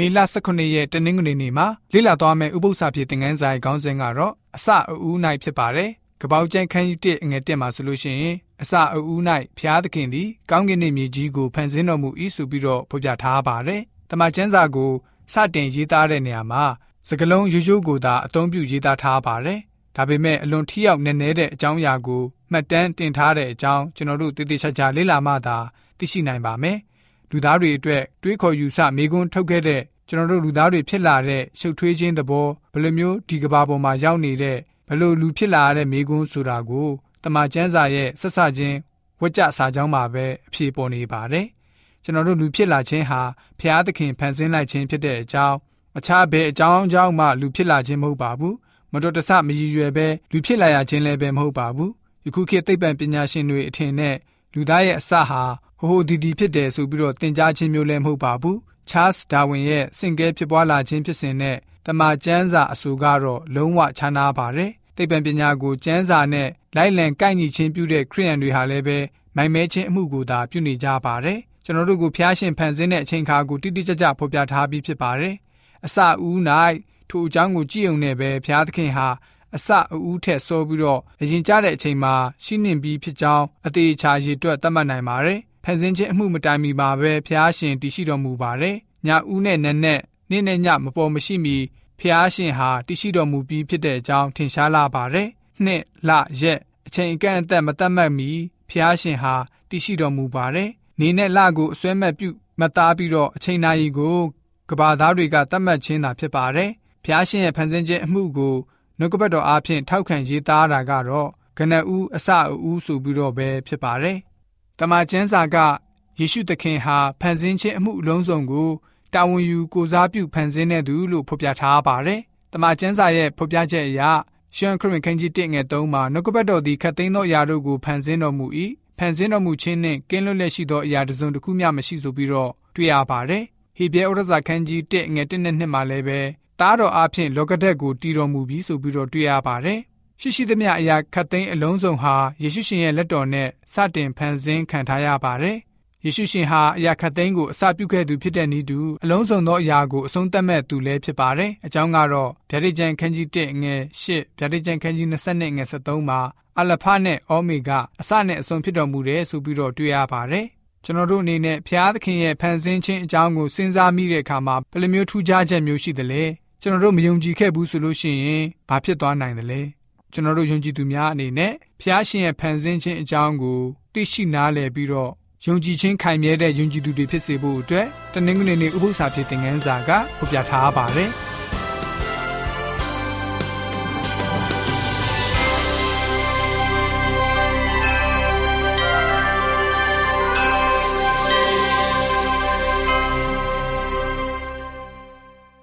မေလ18ရက်တနင်္ဂနွေနေ့မှာလေ့လာသွားမယ့်ဥပုသ္စာဖြစ်သင်ခန်းစာရဲ့ခေါင်းစဉ်ကတော့အစအဦး၌ဖြစ်ပါတယ်။ကပောက်ကျန်းခန်းကြီး1ငွေ1မှာဆိုလို့ရှိရင်အစအဦး၌ဖျားသခင်သည်ကောင်းကင်နှင့်မြေကြီးကိုဖန်ဆင်းတော်မူ၏ဆိုပြီးတော့ဖော်ပြထားပါတယ်။တမန်ကျမ်းစာကိုစတင်ရေးသားတဲ့နေရာမှာစကလုံးရိုးရိုးကိုသာအသုံးပြုရေးသားထားပါတယ်။ဒါပေမဲ့အလွန်ထိရောက်နေနေတဲ့အကြောင်းအရာကိုမှတ်တမ်းတင်ထားတဲ့အကြောင်းကျွန်တော်တို့တည်တည်ချာချာလေ့လာမှသာသိရှိနိုင်ပါမယ်။လူသားတွေအတွက်တွေးခေါ်ယူဆမေးခွန်းထုတ်ခဲ့တဲ့ ကျွန်တော်တို့လူသားတွေဖြစ်လာတဲ့ရှုပ်ထွေးခြင်းသဘောဘယ်လိုမျိုးဒီကဘာပေါ်မှာရောက်နေတဲ့ဘယ်လိုလူဖြစ်လာတဲ့မေးခွန်းဆိုတာကိုတမန်ကျမ်းစာရဲ့ဆက်ဆချင်းဝကြစာကြောင်းမှာပဲအဖြေပေါ်နေပါတယ်။ကျွန်တော်တို့လူဖြစ်လာခြင်းဟာဖျားသခင်ဖန်ဆင်းလိုက်ခြင်းဖြစ်တဲ့အကြောင်းအခြားဘယ်အကြောင်းအကြောင်းမှလူဖြစ်လာခြင်းမဟုတ်ပါဘူး။မတော်တဆမရည်ရွယ်ပဲလူဖြစ်လာရခြင်းလည်းပဲမဟုတ်ပါဘူး။ယခုခေတ်သိပ္ပံပညာရှင်တွေအထင်နဲ့လူသားရဲ့အစဟာဟိုဟိုဒီဒီဖြစ်တယ်ဆိုပြီးတော့သင်ကြားခြင်းမျိုးလည်းမဟုတ်ပါဘူး။ Charles Darwin ရဲ့စင်ကဲဖြစ်ပွားလာခြင်းဖြစ်စဉ်နဲ့တမန်ကျမ်းစာအဆိုကတော့လုံးဝခြားနာပါတယ်။သိပ္ပံပညာကိုကျမ်းစာနဲ့လိုက်လံကိုက်ညီခြင်းပြုတဲ့ခရိယန်တွေဟာလည်းပဲမိုင်မဲခြင်းအမှုကိုသာပြုနေကြပါတယ်။ကျွန်တော်တို့ကိုဖျားရှင်ဖန်ဆင်းတဲ့အချိန်ခါကိုတိတိကျကျဖော်ပြထားပြီးဖြစ်ပါတယ်။အစဦး၌ထိုအကြောင်းကိုကြည့်ုံနဲ့ပဲဖျားသခင်ဟာအစအဦးထက်စောပြီးတော့အရင်ကြတဲ့အချိန်မှာရှင်းနှင်ပြီးဖြစ်ကြောင်းအသေးချာရည်တွက်သတ်မှတ်နိုင်ပါတယ်။ ဖန်ဆင်းခြင်းအမှုမတိုင်မီမှာပဲဖျားရှင်တည်ရှိတော်မူပါတယ်။ညဦးနဲ့နက်နဲ့နေ့နဲ့ညမပေါ်မရှိမီဖျားရှင်ဟာတရှိတော်မူပြီးဖြစ်တဲ့အကြောင်းထင်ရှားလာပါတယ်။နှစ်လရက်အချိန်အကန့်အသတ်မတတ်မှတ်မီဖျားရှင်ဟာတရှိတော်မူပါတယ်။နေနဲ့လကိုအစွဲမဲ့ပြုမသားပြီးတော့အချိန်နာရီကိုကဘာသားတွေကတတ်မှတ်ခြင်းသာဖြစ်ပါတယ်။ဖျားရှင်ရဲ့ဖန်ဆင်းခြင်းအမှုကိုနှုတ်ကပတ်တော်အားဖြင့်ထောက်ခံရေးသားတာကတော့ကနဦးအစအဦးဆိုပြီးတော့ပဲဖြစ်ပါတယ်။ တမန်ကျမ်းစာကယေရှုသခင်ဟာဖန်ဆင်းခြင်းအမှုအလုံးစုံကိုတာဝန်ယူကိုစားပြုဖန်ဆင်းတဲ့သူလို့ဖော်ပြထားပါတယ်။တမန်ကျမ်းစာရဲ့ဖော်ပြချက်အရရှန်ခရစ်ခန်းကြီး1ငယ်3မှာနှုတ်ကပတ်တော်သည်ခတ်သိမ်းသောအရာတို့ကိုဖန်ဆင်းတော်မူ၏။ဖန်ဆင်းတော်မူခြင်းနှင့်ကင်းလွတ်လျက်ရှိသောအရာတစ်စုံတစ်ခုမျှမရှိဆိုပြီးတော့တွေ့ရပါတယ်။ဟေဘဲဩရစာခန်းကြီး1ငယ်1နဲ့2မှာလည်းပဲသားတော်အားဖြင့်လောကဓာတ်ကိုတည်တော်မူပြီးဆိုပြီးတော့တွေ့ရပါတယ်။ ရှိရှိသမျှအရာခတ်သိမ်းအလုံးစုံဟာယေရှုရှင်ရဲ့လက်တော်နဲ့စတင်ဖန်ဆင်းခံထားရပါတယ်ယေရှုရှင်ဟာအရာခတ်သိမ်းကိုအစပြုခဲ့သူဖြစ်တဲ့နည်းတူအလုံးစုံသောအရာကိုအဆုံးသတ်မဲ့သူလည်းဖြစ်ပါတယ်။အကြောင်းကတော့ဗျာဒိတ်ကျန်ခန်းကြီး1ငယ်8ဗျာဒိတ်ကျန်ခန်းကြီး20ငယ်73မှာအလဖာနဲ့အောမေဂအစနဲ့အဆုံးဖြစ်တော်မူတယ်ဆိုပြီးတော့တွေ့ရပါတယ်။ကျွန်တော်တို့အနေနဲ့ဖျားသခင်ရဲ့ဖန်ဆင်းခြင်းအကြောင်းကိုစဉ်းစားမိတဲ့အခါမှာဘယ်လိုမျိုးထူးခြားချက်မျိုးရှိသလဲ။ကျွန်တော်တို့မယုံကြည်ခဲ့ဘူးဆိုလို့ရှိရင်ဘာဖြစ်သွားနိုင်သလဲ။ ကျွန်တော်တို့ယုံကြည်သူများအနေနဲ့ဖျားရှင်ရဲ့ဖန်ဆင်းခြင်းအကြောင်းကိုသိရှိနားလည်ပြီးတော့ယုံကြည်ခြင်းခိုင်မြဲတဲ့ယုံကြည်သူတွေဖြစ်စေဖို့အတွက်တနင်္ဂနွေနေ့ဥပုသ္စာဖြစ်တဲ့ငန်းစာကဖော်ပြထားပါတယ်။